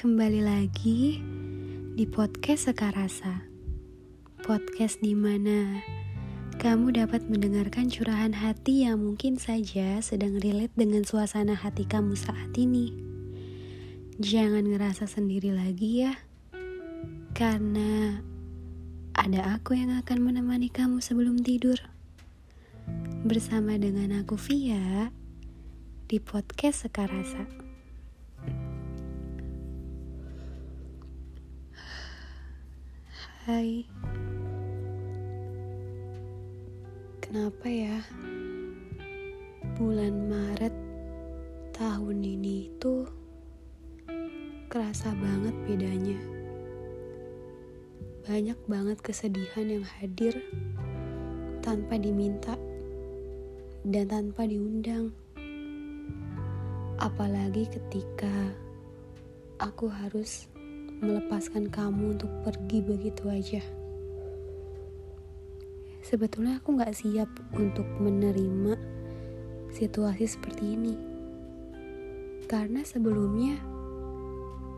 Kembali lagi di podcast Sekarasa. Podcast di mana kamu dapat mendengarkan curahan hati yang mungkin saja sedang relate dengan suasana hati kamu saat ini. Jangan ngerasa sendiri lagi ya. Karena ada aku yang akan menemani kamu sebelum tidur. Bersama dengan aku Via di podcast Sekarasa. Hai. Kenapa ya? Bulan Maret Tahun ini itu Kerasa banget bedanya. Banyak banget kesedihan yang hadir Tanpa diminta Dan tanpa diundang. Apalagi ketika Aku harus melepaskan kamu untuk pergi begitu aja. Sebetulnya aku gak siap untuk menerima situasi seperti ini. Karena sebelumnya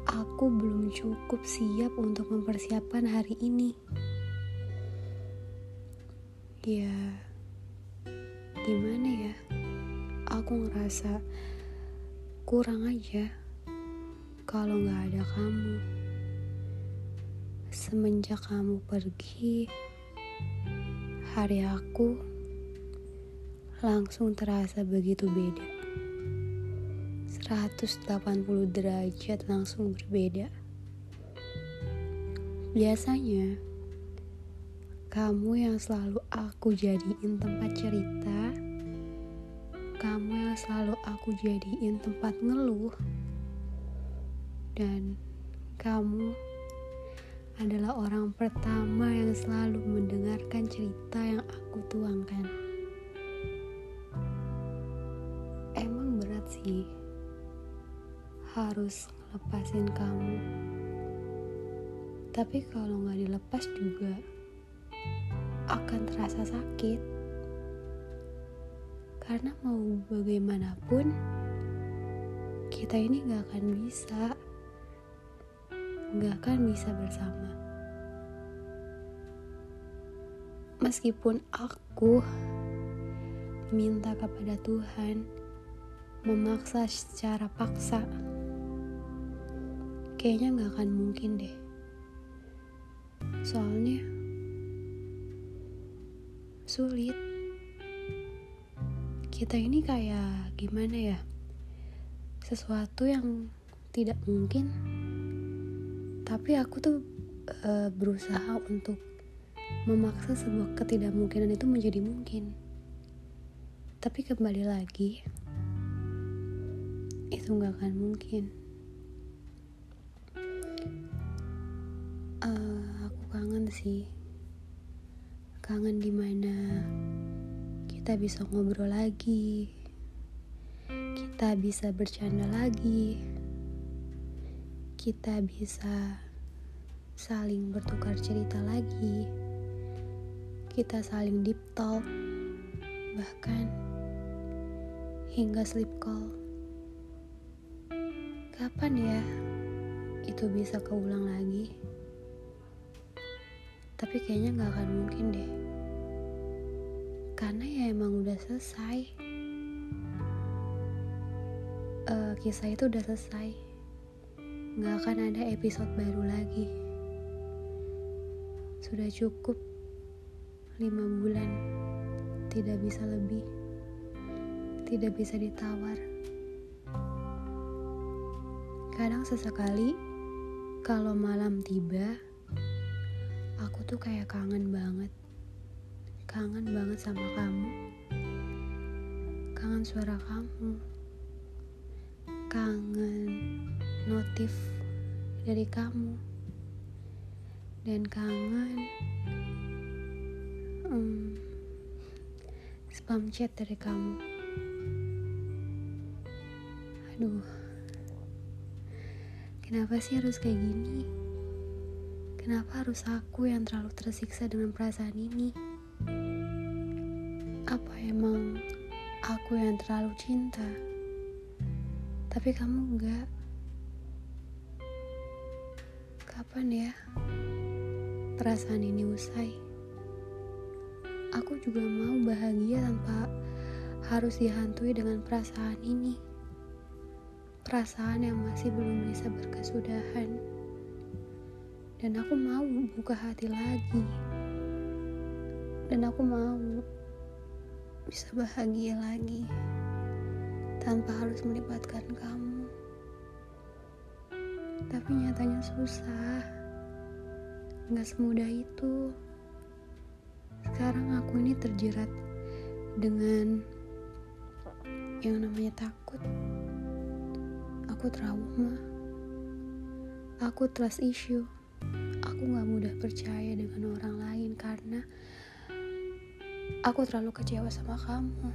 aku belum cukup siap untuk mempersiapkan hari ini. Ya, gimana ya? Aku ngerasa kurang aja kalau gak ada kamu. Semenjak kamu pergi, hari aku langsung terasa begitu beda. 180 derajat langsung berbeda. Biasanya, kamu yang selalu aku jadiin tempat cerita, kamu yang selalu aku jadiin tempat ngeluh, dan kamu adalah orang pertama yang selalu mendengarkan cerita yang aku tuangkan. Emang berat sih harus lepasin kamu. Tapi kalau nggak dilepas juga akan terasa sakit. Karena mau bagaimanapun kita ini nggak akan bisa gak akan bisa bersama. Meskipun aku minta kepada Tuhan memaksa secara paksa, kayaknya gak akan mungkin deh. Soalnya sulit. Kita ini kayak gimana ya? Sesuatu yang tidak mungkin tapi aku tuh uh, berusaha untuk memaksa sebuah ketidakmungkinan itu menjadi mungkin. Tapi kembali lagi itu nggak akan mungkin. Uh, aku kangen sih. Kangen di mana kita bisa ngobrol lagi kita bisa bercanda lagi kita bisa saling bertukar cerita lagi, kita saling deep talk, bahkan hingga sleep call. Kapan ya itu bisa keulang lagi? Tapi kayaknya gak akan mungkin deh. Karena ya emang udah selesai. Uh, kisah itu udah selesai Gak akan ada episode baru lagi. Sudah cukup lima bulan, tidak bisa lebih, tidak bisa ditawar. Kadang sesekali, kalau malam tiba, aku tuh kayak kangen banget. Kangen banget sama kamu. Kangen suara kamu. Kangen notif dari kamu. Dan kangen um, spam chat dari kamu. Aduh kenapa sih harus kayak gini? Kenapa harus aku yang terlalu tersiksa dengan perasaan ini? Apa emang aku yang terlalu cinta? Tapi kamu enggak kapan ya perasaan ini usai? Aku juga mau bahagia tanpa harus dihantui dengan perasaan ini. Perasaan yang masih belum bisa berkesudahan. Dan aku mau buka hati lagi. Dan aku mau bisa bahagia lagi tanpa harus melibatkan kamu. Tapi nyatanya susah. Gak semudah itu. Sekarang aku ini terjerat dengan yang namanya takut. Aku trauma. Aku trust issue. Aku gak mudah percaya dengan orang lain karena aku terlalu kecewa sama kamu.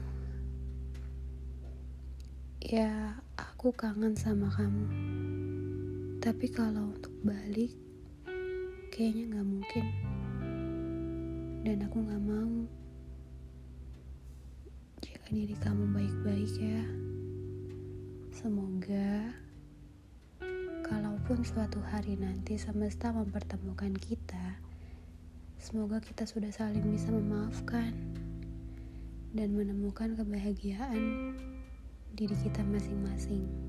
Ya, aku kangen sama kamu. Tapi kalau untuk balik, kayaknya gak mungkin. Dan aku gak mau. Jaga diri kamu baik-baik ya. Semoga kalaupun suatu hari nanti semesta mempertemukan kita, semoga kita sudah saling bisa memaafkan dan menemukan kebahagiaan diri kita masing-masing.